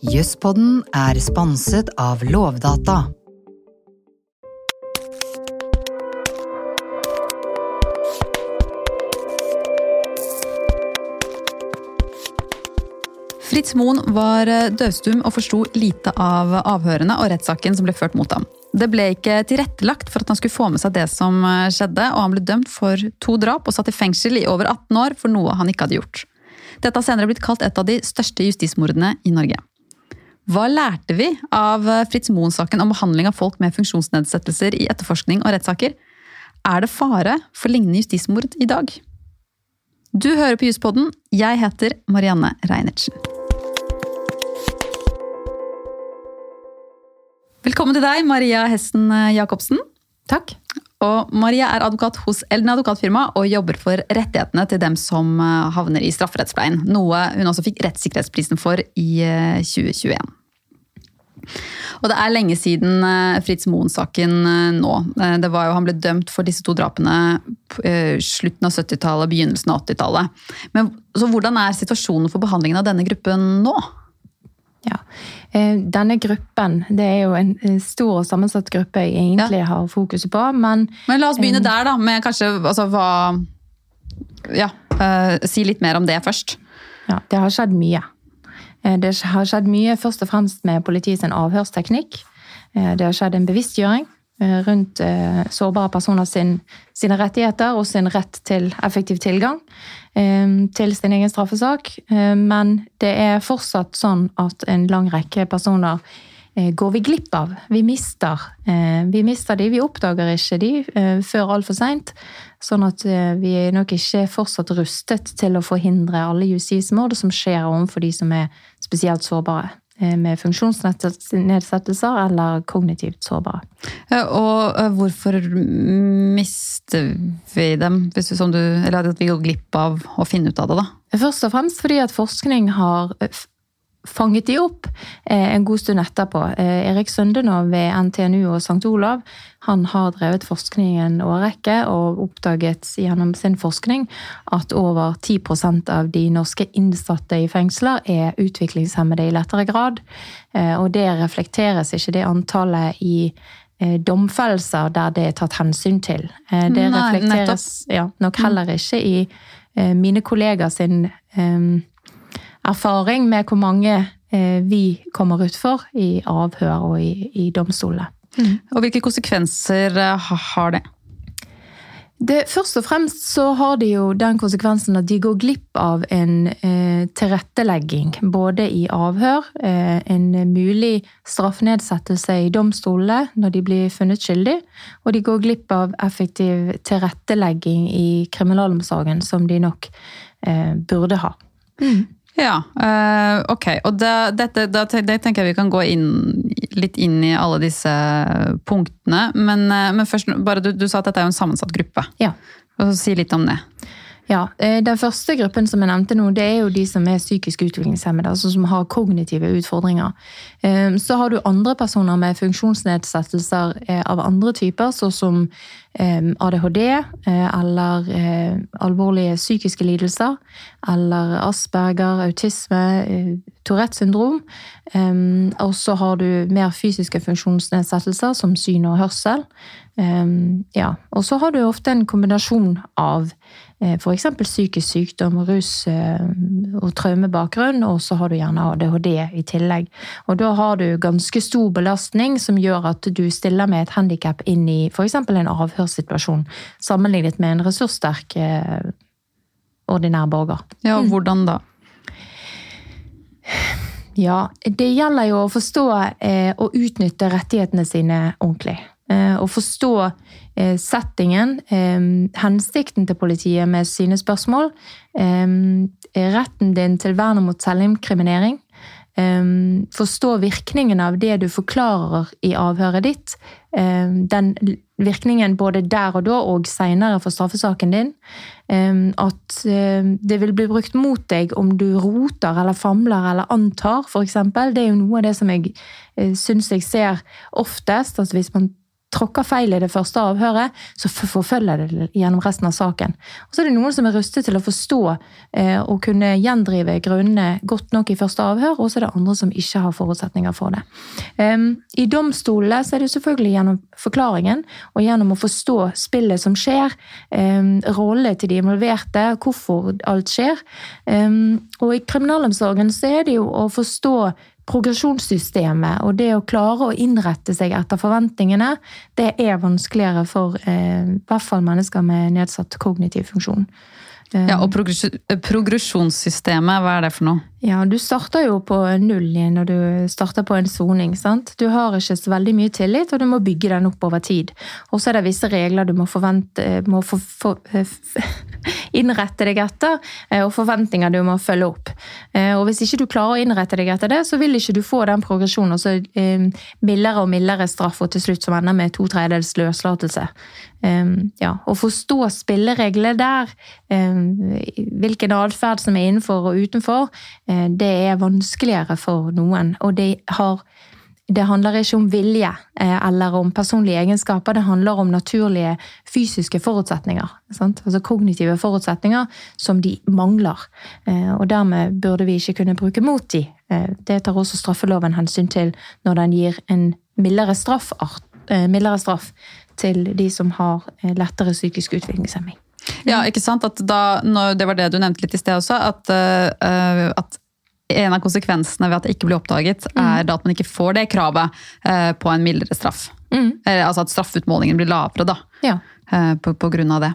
Jøsspodden er sponset av Lovdata. Fritz Moen var eh, døvstum og forsto lite av avhørene og rettssaken som ble ført mot ham. Det ble ikke tilrettelagt for at han skulle få med seg det som eh, skjedde, og han ble dømt for to drap og satt i fengsel i over 18 år for noe han ikke hadde gjort. Dette har senere blitt kalt et av de største justismordene i Norge. Hva lærte vi av eh, Fritz Moen-saken om behandling av folk med funksjonsnedsettelser i etterforskning og rettssaker? Er det fare for lignende justismord i dag? Du hører på Juspodden. Jeg heter Marianne Reinertsen. Velkommen til deg, Maria Hesten Jacobsen. Takk. Og Maria er advokat hos Elden advokatfirma og jobber for rettighetene til dem som eh, havner i strafferettspleien. Noe hun også fikk rettssikkerhetsprisen for i 2021. Og det er lenge siden eh, Fritz Moen-saken eh, nå. Det var jo, han ble dømt for disse to drapene slutten av 70-tallet, begynnelsen av 80-tallet. Men så hvordan er situasjonen for behandlingen av denne gruppen nå? Ja. Eh, denne gruppen det er jo en stor og sammensatt gruppe jeg egentlig ja. har fokuset på. Men, men la oss begynne der, da. Med kanskje altså, hva Ja, si litt mer om det først. Ja, det har skjedd mye. Eh, det har skjedd mye først og fremst med politiets avhørsteknikk. Det har skjedd en bevisstgjøring rundt sårbare personer sin, sine rettigheter og sin rett til effektiv tilgang. Til sin egen straffesak. Men det er fortsatt sånn at en lang rekke personer eh, går vi glipp av. Vi mister. Eh, vi mister de, vi oppdager ikke de eh, før altfor seint. Sånn at vi er nok ikke fortsatt rustet til å forhindre alle justismord som skjer overfor de som er spesielt sårbare. Eh, med funksjonsnedsettelser eller kognitivt sårbare. Og eh, hvorfor mister vi dem, hvis du, eller at vi går glipp av å finne ut av det? da? Først og fremst fordi at forskning har fanget de opp eh, en god stund etterpå. Eh, Erik Søndenov ved NTNU og St. Olav han har drevet forskning en årrekke og oppdaget gjennom sin forskning at over 10% av de norske innsatte i fengsler er utviklingshemmede i lettere grad. Eh, og det reflekteres ikke det antallet i domfellelser der det er tatt hensyn til. Det reflekteres ja, nok heller ikke i mine kollegaer sin erfaring med hvor mange eh, vi kommer ut for i avhør og i, i domstolene. Mm. Og hvilke konsekvenser eh, har det? Det, først og fremst så har de jo den konsekvensen at de går glipp av en eh, tilrettelegging. Både i avhør, eh, en mulig straffnedsettelse i domstolene når de blir funnet skyldig, og de går glipp av effektiv tilrettelegging i kriminalomsorgen, som de nok eh, burde ha. Mm. Ja, uh, ok. Og da, dette, da, det tenker jeg vi kan gå inn, litt inn i alle disse punktene. Men, uh, men først, bare du, du, sa at dette er jo en sammensatt gruppe. Ja. Og Si litt om det. Ja, eh, Den første gruppen som jeg nevnte nå, det er jo de som er psykisk utviklingshemmede. altså Som har kognitive utfordringer. Så har du andre personer med funksjonsnedsettelser av andre typer, såsom ADHD eller alvorlige psykiske lidelser. Eller Asperger, autisme, Tourettes syndrom. Og så har du mer fysiske funksjonsnedsettelser som syn og hørsel. Ja, Og så har du ofte en kombinasjon av Eh, F.eks. psykisk sykdom, rus eh, og traumebakgrunn, og så har du gjerne ADHD i tillegg. Og da har du ganske stor belastning som gjør at du stiller med et handikap inn i f.eks. en avhørssituasjon, sammenlignet med en ressurssterk eh, ordinær borger. Ja, og hvordan da? Ja, det gjelder jo å forstå og utnytte rettighetene sine ordentlig. Å forstå Eh, settingen, hensikten til politiet med sine spørsmål, retten din til vern mot selvinkriminering, forstå virkningen av det du forklarer i avhøret ditt. Den virkningen både der og da og seinere for straffesaken din. At det vil bli brukt mot deg om du roter eller famler eller antar, f.eks. Det er jo noe av det som jeg eh, syns jeg ser oftest. altså Hvis man tråkker feil i det første avhøret, så forfølger det gjennom resten av saken. Og så er det noen som er rustet til å forstå eh, og kunne gjendrive grunnene godt nok i første avhør, og så er det andre som ikke har forutsetninger for det. Um, I domstolene så er det selvfølgelig gjennom forklaringen og gjennom å forstå spillet som skjer, um, rollene til de involverte, hvorfor alt skjer. Um, og i kriminalomsorgen så er det jo å forstå progresjonssystemet og det å klare å innrette seg etter forventningene, det er vanskeligere for eh, i hvert fall mennesker med nedsatt kognitiv funksjon. Ja, Og progresjonssystemet, hva er det for noe? Ja, Du starter jo på null igjen når du starter på en soning. sant? Du har ikke så veldig mye tillit, og du må bygge den opp over tid. Og så er det visse regler du må, forvente, må for, for, innrette deg etter, eh, og forventninger du må følge opp. Eh, og Hvis ikke du klarer å innrette deg etter det, så vil ikke du få den progresjonen. Og så mildere og mildere straff, og til slutt som ender med to tredjedels løslatelse. Ja, Å forstå spillereglene der, hvilken atferd som er innenfor og utenfor, det er vanskeligere for noen. Og det har det handler ikke om vilje eh, eller om personlige egenskaper, det handler om naturlige fysiske forutsetninger. Sant? Altså kognitive forutsetninger som de mangler. Eh, og dermed burde vi ikke kunne bruke mot de. Eh, det tar også straffeloven hensyn til når den gir en mildere straff, mildere straff til de som har lettere psykisk utviklingshemming. Ja, ikke sant? Da, det var det du nevnte litt i sted også, at, at en av konsekvensene ved at det ikke blir oppdaget, mm. er da at man ikke får det kravet uh, på en mildere straff. Mm. Altså at straffutmålingen blir lavere da, ja. Eh, på, på, grunn av det.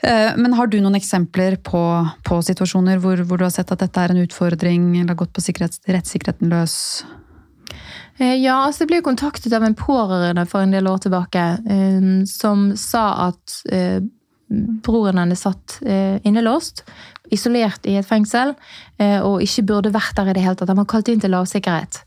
Eh, men har du noen eksempler på, på situasjoner hvor, hvor, du har sett at dette er en utfordring, eller har gått på rettssikkerheten løs? Ja, altså jeg ble kontaktet av en pårørende for en del år tilbake som sa at broren hennes satt innelåst isolert i et fengsel eh, og ikke burde vært der i det hele tatt. Han var kalt inn til lavsikkerhet.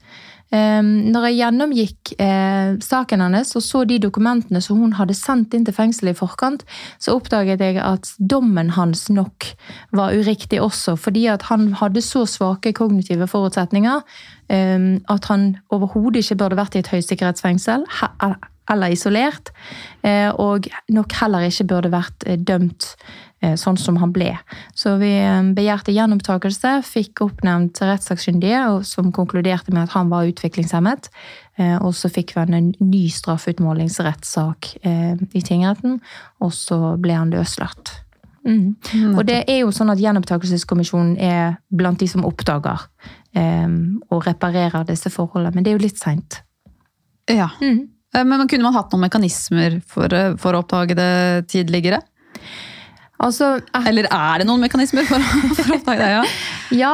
Ehm, når jeg gjennomgikk eh, saken hennes og så de dokumentene som hun hadde sendt inn til fengselet i forkant, så oppdaget jeg at dommen hans nok var uriktig også, fordi at han hadde så svake kognitive forutsetninger ehm, at han overhodet ikke burde vært i et høysikkerhetsfengsel eller isolert, eh, og nok heller ikke burde vært dømt Eh, sånn som han ble. Så vi eh, begjærte gjenopptakelse, fikk oppnevnt rettssakkyndige, som konkluderte med at han var utviklingshemmet. Eh, og så fikk vi en ny straffeutmålingsrettssak i tingretten, og så ble han løslatt. Mm. Mm, og det er jo sånn at Gjenopptakelseskommisjonen er blant de som oppdager og reparerer disse forholdene, men det er jo litt seint. Ja. Mm. Men kunne man hatt noen mekanismer for, for å oppdage det tidligere? Altså, Eller er det noen mekanismer for, for å oppdage det? Ja? ja,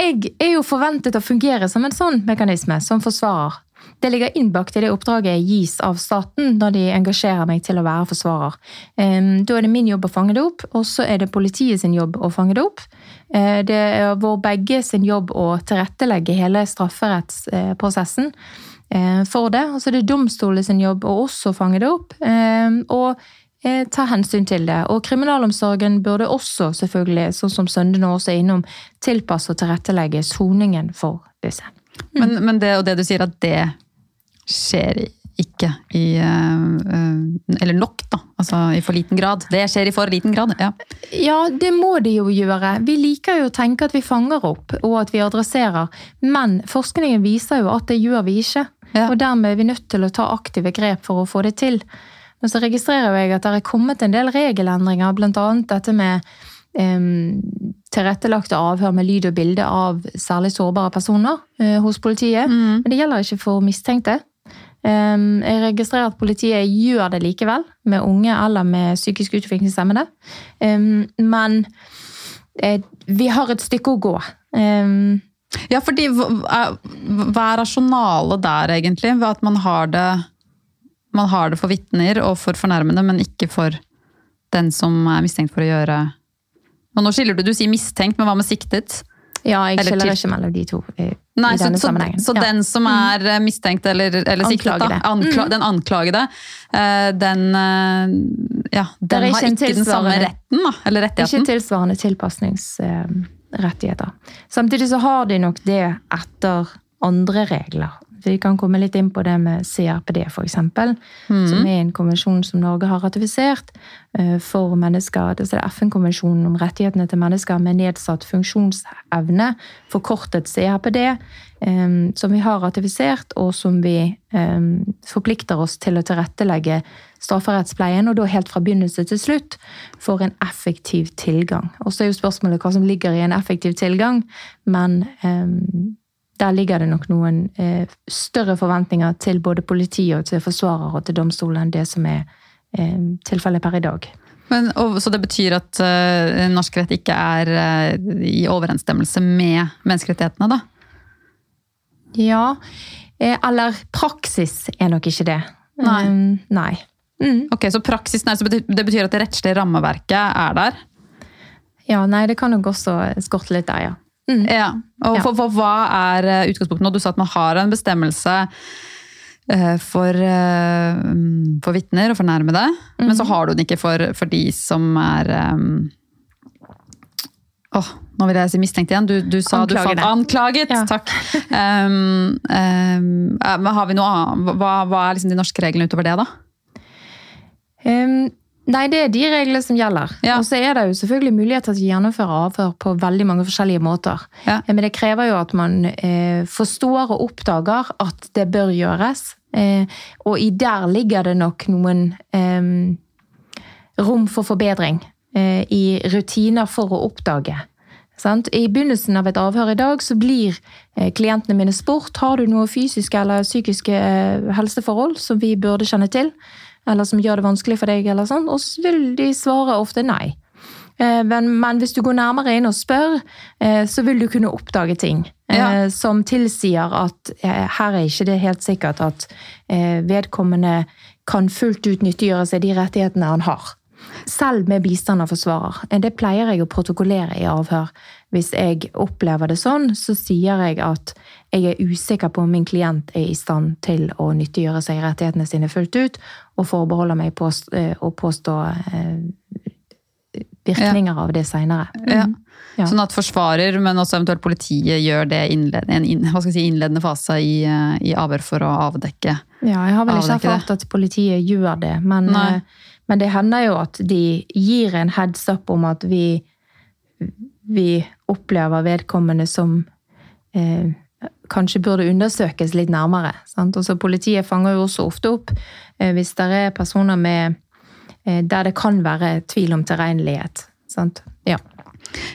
jeg er jo forventet å fungere som en sånn mekanisme, som forsvarer. Det ligger innbakt i det oppdraget jeg gis av staten når de engasjerer meg til å være forsvarer. Da er det min jobb å fange det opp, og så er det politiet sin jobb å fange det opp. Eh, det er vår begge sin jobb å tilrettelegge hele strafferettsprosessen eh, for det. Og så er det domstolene sin jobb å også fange det opp. Og ta hensyn til det. Og kriminalomsorgen burde også, selvfølgelig, sånn som Sønde nå også er innom, tilpasse og tilrettelegge soningen for disse. Mm. Men, men, det, og det du sier at det skjer ikke i uh, Eller nok, da. Altså i for liten grad. Det skjer i for liten grad. Ja. ja, det må det jo gjøre. Vi liker jo å tenke at vi fanger opp og at vi adresserer, men forskningen viser jo at det gjør vi ikke. Ja. Og dermed er vi nødt til å ta aktive grep for å få det til. Men så registrerer jeg at det er kommet en del regelendringer, bl.a. dette med um, tilrettelagte avhør med lyd og bilde av særlig sårbare personer uh, hos politiet. Mm. Men det gjelder ikke for mistenkte. Um, jeg registrerer at politiet gjør det likevel, med unge eller med psykisk utviklingshemmede. Um, men uh, vi har et stykke å gå. ja, fordi hva er rasjonalet der, egentlig? Ved at man har det man har det for vitner og for fornærmede, men ikke for den som er mistenkt for å gjøre Og nå skiller du, du sier mistenkt, men hva med siktet? Ja, jeg skiller ikke mellom de to. i, Nei, i denne så, sammenhengen. Så, så ja. den som er mm. mistenkt eller, eller siktet, da, ankla, mm. den anklagede, eh, den, eh, ja, den har ikke den samme retten, da? Eller rettigheten? Ikke tilsvarende tilpasningsrettigheter. Samtidig så har de nok det etter andre regler Vi kan komme litt inn på det med CRPD, f.eks., mm. som er en konvensjon som Norge har ratifisert eh, for mennesker. Det er FN-konvensjonen om rettighetene til mennesker med nedsatt funksjonsevne, forkortet CRPD, eh, som vi har ratifisert, og som vi eh, forplikter oss til å tilrettelegge strafferettspleien, og da helt fra begynnelse til slutt, for en effektiv tilgang. Og så er jo spørsmålet hva som ligger i en effektiv tilgang, men der ligger det nok noen eh, større forventninger til både politiet og til forsvarer og til domstolen enn det som er eh, tilfellet per i dag. Men, og, så det betyr at uh, norsk rett ikke er uh, i overensstemmelse med menneskerettighetene, da? Ja. Eh, eller praksis er nok ikke det. Nei. Um, nei. Mm. Ok, Så praksis, nei, så betyr, det betyr at det rettslige rammeverket er der? Ja, nei, det kan nok også skorte litt der, ja. Mm. Ja, og for, for, Hva er eh, utgangspunktet nå? Du sa at man har en bestemmelse eh, for, eh, for vitner og fornærmede, mm. men så har du den ikke for, for de som er um, oh, nå vil jeg si mistenkt igjen. Du, du sa du fant anklaget! Ja. Takk. Um, um, har vi noe annet? Hva, hva er liksom de norske reglene utover det, da? Um, Nei, det er de reglene som gjelder. Ja. Og så er det jo selvfølgelig muligheter til å gjennomføre avhør på veldig mange forskjellige måter. Ja. Men det krever jo at man eh, forstår og oppdager at det bør gjøres. Eh, og i der ligger det nok noen eh, rom for forbedring. Eh, I rutiner for å oppdage. Sant? I begynnelsen av et avhør i dag så blir eh, klientene mine spurt har du noe fysiske eller psykiske eh, helseforhold som vi burde kjenne til eller som gjør det vanskelig for deg, eller sånn, og så vil de svare ofte nei. Eh, men, men, hvis du går nærmere inn og spør, eh, så vil du kunne oppdage ting eh, ja. som tilsier at her er ikke det helt sikkert at vedkommende kan fullt ut nyttiggjøre seg de rettighetene han har. Selv med bistand av forsvarer. Det pleier jeg å protokollere i avhør. Hvis jeg opplever det sånn, så sier jeg at jeg er usikker på om min klient er i stand til å nyttiggjøre seg rettighetene sine fullt ut, og forbeholder meg på eh, å påstå eh, virkninger ja. av det seinere. Ja. Mm. Ja. Sånn at forsvarer, men også eventuelt politiet, gjør det i en skal si, innledende fase i, eh, i avhør for å avdekke Ja, jeg har vel ikke erfart at politiet gjør det, men, men, det hender jo at de gir en heads up om at vi, vi opplever vedkommende som eh, kanskje burde undersøkes litt nærmere. Sant? Også politiet fanger jo også ofte opp eh, hvis det er personer med, eh, der det kan være tvil om tilregnelighet. Sant? Ja.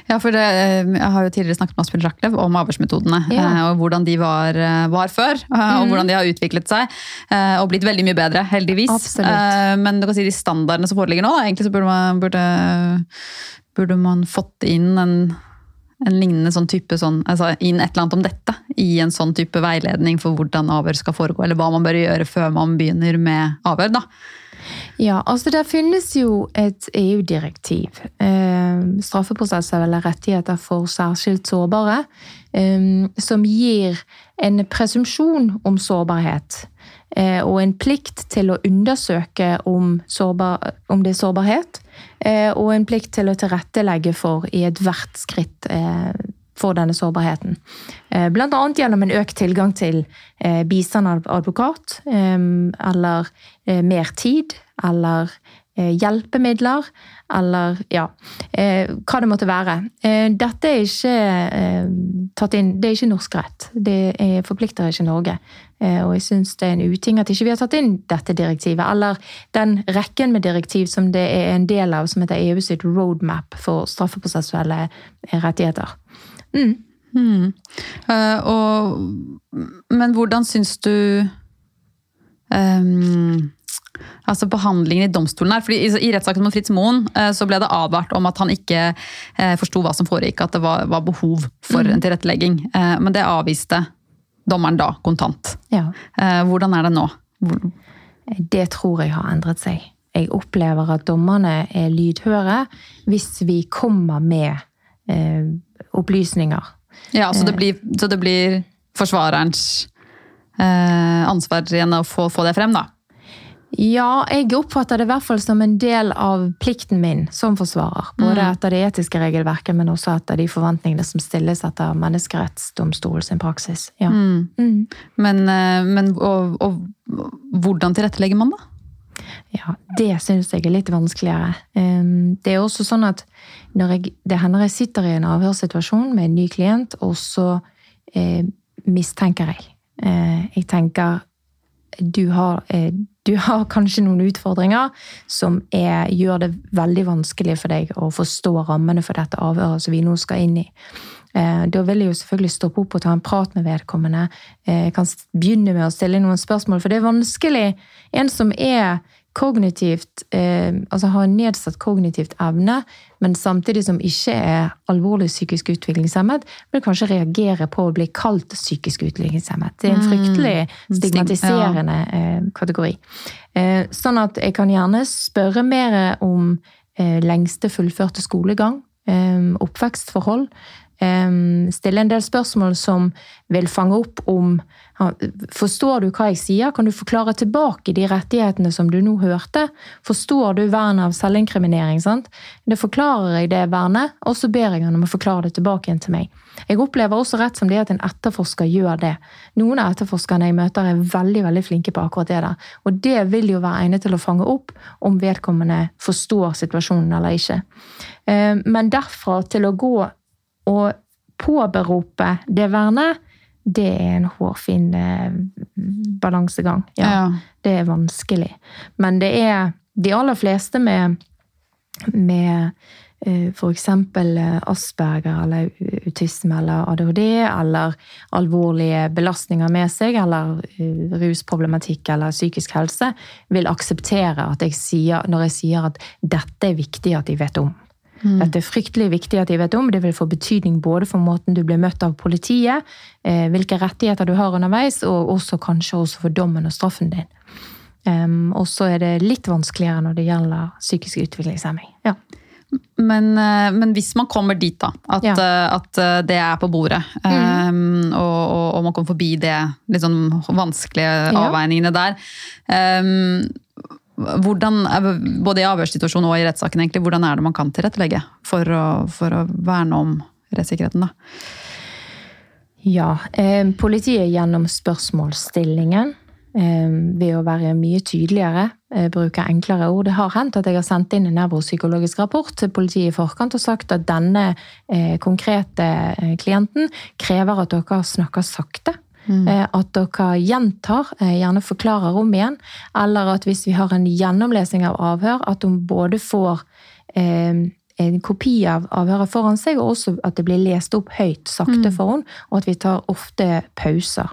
Ja, for det, eh, Jeg har jo tidligere snakket med Asbjørn Rachlew om avhørsmetodene. Ja. Og hvordan de var, var før, og mm. hvordan de har utviklet seg. Og blitt veldig mye bedre, heldigvis. Absolutt. Men du kan si de standardene som foreligger nå, egentlig så burde man, burde, burde man fått inn en en lignende sånn type sånn, altså inn et eller annet om dette i en sånn type veiledning for hvordan avhør skal foregå, eller hva man bør gjøre før man begynner med avhør. da. Ja, altså det finnes jo et EU-direktiv, eh, straffeprosesser eller rettigheter for særskilt sårbare, eh, som gir en presumpsjon om sårbarhet. Eh, og en plikt til å undersøke om, sårbar, om det er sårbarhet. Eh, og en plikt til å tilrettelegge for i ethvert skritt eh, for denne sårbarheten. Bl.a. annet gjennom en økt tilgang til bistand av advokat, eller mer tid, eller hjelpemidler, eller ja, hva det måtte være. Dette er ikke tatt inn, det er ikke norsk rett. Det forplikter ikke Norge. Eh, og jeg syns det er en uting at ikke vi har tatt inn dette direktivet, eller den rekken med direktiv som det er en del av, som heter EU sitt roadmap for straffeprosessuelle rettigheter. Mm. Mm. Og, men hvordan syns du um, altså behandlingen i domstolen her, fordi I, i rettssaken mot Fritz Moen uh, så ble det advart om at han ikke uh, forsto hva som foregikk, at det var, var behov for mm. en tilrettelegging. men det avviste dommeren da kontant. Ja. Eh, hvordan er det nå? Det tror jeg har endret seg. Jeg opplever at dommerne er lydhøre hvis vi kommer med eh, opplysninger. Ja, så det eh. blir, så det blir forsvarerens eh, ansvar igjen å få, få, det frem, da? Ja, jeg oppfatter det i hvert fall som en del av plikten min som forsvarer. Både Mm. etter det etiske regelverket, men også etter de forventningene som stilles etter Menneskerettsdomstolen sin praksis. Ja. Mm. Mm. Men, eh, men og, og hvordan tilrettelegger man, da? Ja, det syns jeg er litt vanskeligere. Det er også sånn at når jeg, det hender jeg sitter i en avhørssituasjon med en ny klient, og så eh, mistenker jeg. Eh, jeg tenker du har, eh, du har kanskje noen utfordringer som er, gjør det veldig vanskelig for deg å forstå rammene for dette avhøret som vi nå skal inn i. Eh, Da vil jeg jo selvfølgelig stoppe opp og ta en prat med vedkommende. Eh, Jeg kan begynne med å stille noen spørsmål, for det er vanskelig. En som er kognitivt, eh, altså har nedsatt kognitivt evne, men samtidig som ikke er alvorlig psykisk utviklingshemmet, vil kanskje reagere på å bli kalt psykisk utviklingshemmet. Det er en fryktelig stigmatiserende eh, kategori. Eh, Sånn at jeg kan gjerne spørre mer om eh, lengste fullførte skolegang, eh, oppvekstforhold, stille en del spørsmål som vil fange opp om Forstår du hva jeg sier? Kan du forklare tilbake de rettighetene som du nå hørte? Forstår du vernet av selvinkriminering? sant? Det forklarer jeg det vernet, og så ber jeg han om å forklare det tilbake igjen til meg. Jeg opplever også rett som det at en etterforsker gjør det. Noen av etterforskerne jeg møter er veldig veldig flinke på akkurat det der. Og det vil jo være egnet til å fange opp om vedkommende forstår situasjonen eller ikke. Men derfra til å gå og påberope det vernet, det er en hårfin eh, balansegang. Ja, Det er vanskelig. Men det er de aller fleste med, med f.eks. for eksempel eh, Asperger eller autisme eller ADHD eller alvorlige belastninger med seg eller eh, rusproblematikk eller psykisk helse, vil akseptere at jeg sier, når jeg sier at dette er viktig at de vet om. Dette er fryktelig viktig at de vet om. Det vil få betydning både for måten du blir møtt av politiet, eh, hvilke rettigheter du har underveis, og også kanskje også for dommen og straffen din. Um, og så er det litt vanskeligere når det gjelder psykisk utviklingshemming. Ja. Men, eh, men hvis man kommer dit, da, at, Ja. eh, at eh, det er på bordet, mm. og, og, og man kommer forbi det litt sånn vanskelige Ja. avveiningene der eh, hvordan, Både i avhørssituasjonen og i rettssaken, egentlig, hvordan er det man kan tilrettelegge for å, for å verne om rettssikkerheten? da? Ja, eh, politiet gjennom spørsmålsstillingen, eh, ved å være mye tydeligere, eh, bruke enklere ord. Det har hendt at jeg har sendt inn en nevropsykologisk rapport til politiet i forkant og sagt at denne eh, konkrete eh, klienten krever at dere snakker sakte. Eh, At dere gjentar, eh, gjerne forklarer om igjen. Eller at hvis vi har en gjennomlesing av avhør, at hun både får eh, en kopi av avhøret foran seg, og også at det blir lest opp høyt sakte for henne, og at vi tar ofte pauser.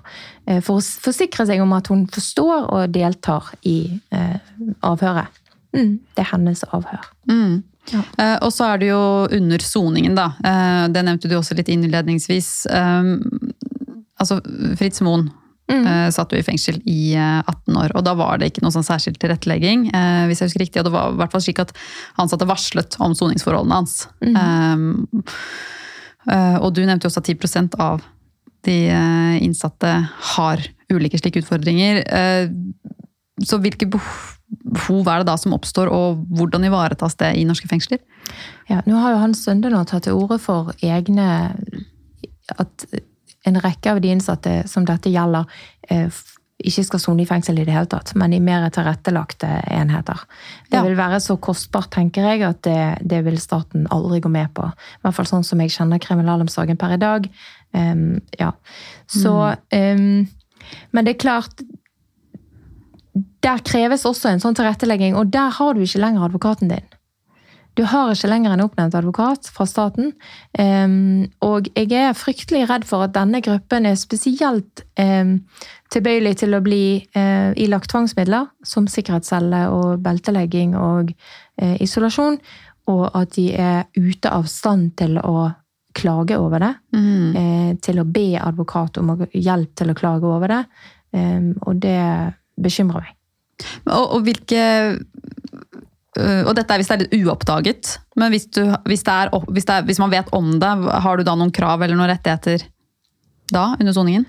eh, For å forsikre seg om at hun forstår og deltar i eh, avhøret. Mm, det er hennes avhør. Mm. Ja. Eh, og så er det jo under soningen, da. Uh, det nevnte du også litt innledningsvis. Eh, altså, Fritz Moen Mm. uh, satt jo i fengsel i eh, 18 år, og da var det ikke noe sånn særskilt tilrettelegging. Hvis jeg husker riktig, og det var i hvert fall slik at han satt varslet om soningsforholdene hans. Mm. Eh, og du nevnte jo også at 10% av de innsatte har ulike slike utfordringer. Så hvilke behov, behov er det da som oppstår, og hvordan ivaretas det i norske fengsler? Ja, nå har jo Hans Sunde tatt til orde for egne At en rekke av de innsatte som dette gjelder, eh, ikke skal sone i fengsel i det hele tatt, men i mer tilrettelagte enheter. Det Ja. vil være så kostbart, tenker jeg, at det, det vil staten aldri gå med på. I hvert fall sånn som jeg kjenner kriminalomsorgen per i dag. Um, ja. Så um, Men det er klart Der kreves også en sånn tilrettelegging, og der har du ikke lenger advokaten din. Du har ikke lenger en oppnevnt advokat fra staten. Og jeg er fryktelig redd for at denne gruppen er spesielt tilbøyelig til å bli eh, ilagt tvangsmidler, som sikkerhetscelle og beltelegging og eh, isolasjon, og at de er ute av stand til å klage over det. Mm. til å be advokat om hjelp til å klage over det. Og det bekymrer meg. Og, og hvilke øh, Og dette er hvis det er litt uoppdaget, men hvis, du, hvis, det er, hvis, det er, hvis man vet om det, har du da noen krav eller noen rettigheter da, under soningen?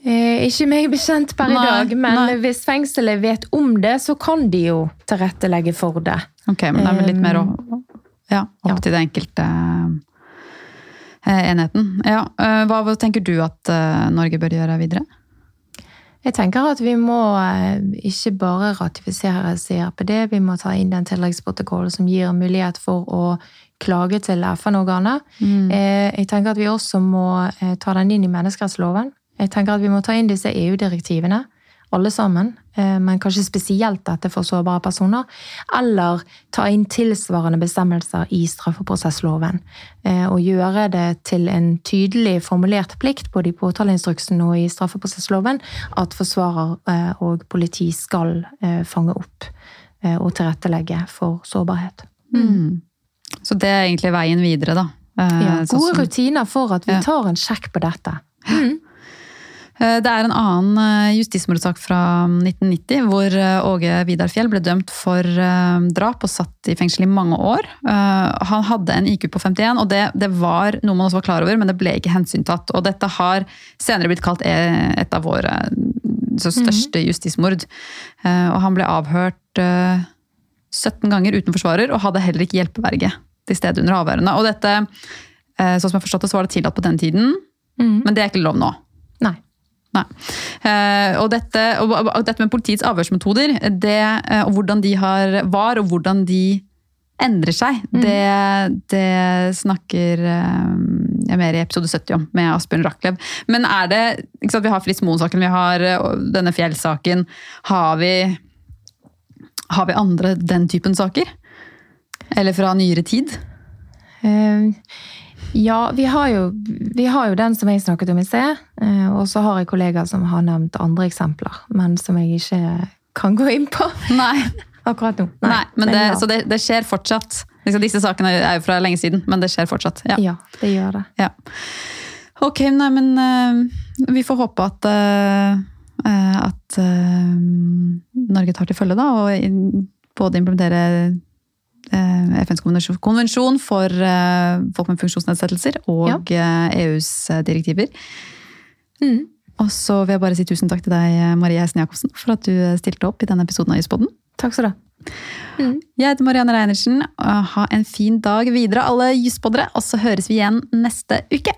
Eh, ikke meg bekjent per i dag, men nei. hvis fengselet vet om det, så kan de jo tilrettelegge for det. Ok, men det er vel litt mer å- ja, opp Ja. til den enkelte eh, enheten. Ja, eh, hva, hva tenker du at eh, Norge bør gjøre videre? Jeg tenker at vi må eh, ikke bare ratifisere CRPD, vi må ta inn den tilleggsprotokollen som gir mulighet for å klage til FN-organet. Mm. Jeg tenker at vi også må eh, ta den inn i menneskerettsloven. Jeg tenker at vi må ta inn disse EU-direktivene, alle sammen, eh, men kanskje spesielt dette for sårbare personer. Eller ta inn tilsvarende bestemmelser i straffeprosessloven. eh, Og gjøre det til en tydelig formulert plikt både i påtaleinstruksen og i straffeprosessloven at forsvarer eh, og politi skal fange opp og tilrettelegge for sårbarhet. Mm. Så det er egentlig veien videre, da. Ja, sånn gode rutiner for at vi tar en sjekk på dette. Eh, Det er en annen eh, justismordsak fra 1990, hvor eh, Åge Vidar Fjell ble dømt for eh, drap og satt i fengsel i mange år. Eh, Han hadde en IQ på 51, og det, det var noe man også var klar over, men det ble ikke hensyntatt. Og dette har senere blitt kalt eh, et av våre største justismord. Eh, Og han ble avhørt eh, 17 ganger uten forsvarer, og hadde heller ikke hjelpeverge til stede under avhørene. Og dette, eh, sånn som jeg forstått det, så var det tillatt på den tiden, Mm. men det er ikke lov nå. Nei. Eh, og, dette, og, dette med politiets avhørsmetoder, det, eh, og hvordan de har, var, og hvordan de endrer seg, det, det snakker eh, jeg mer i episode 70 om, med Asbjørn Rachlew. Men er det ikke sant, Vi har Fritz Moen-saken, vi har denne Fjell-saken. Har vi, har vi andre den typen saker? Eller fra nyere tid? Eh, Ja, vi har, jo, vi har jo den som jeg snakket om i sted. eh, Og så har jeg kollegaer som har nevnt andre eksempler, men som jeg ikke kan gå inn på Nei. akkurat nå. Nei, men det. Så det, det skjer fortsatt. Liksom, disse sakene er jo fra lenge siden, men det skjer fortsatt. Ja. ja, det gjør det. Ja. Ok, nei, men uh, vi får håpe at, eh, at uh, Norge tar til følge, da, og både implementere FNs konvensjon, for eh, folk med funksjonsnedsettelser og ja. EUs eh, direktiver. Mm. Og så vil jeg bare si tusen takk til deg, Marie Heisen Jacobsen, for at du eh, stilte opp i denne episoden av Juspodden. Takk skal du ha. Mm. Jeg heter Marianne Reinertsen. og Ha en fin dag videre, alle juspoddere. Og så høres vi igjen neste uke.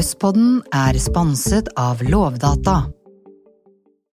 Juspodden er sponset av Lovdata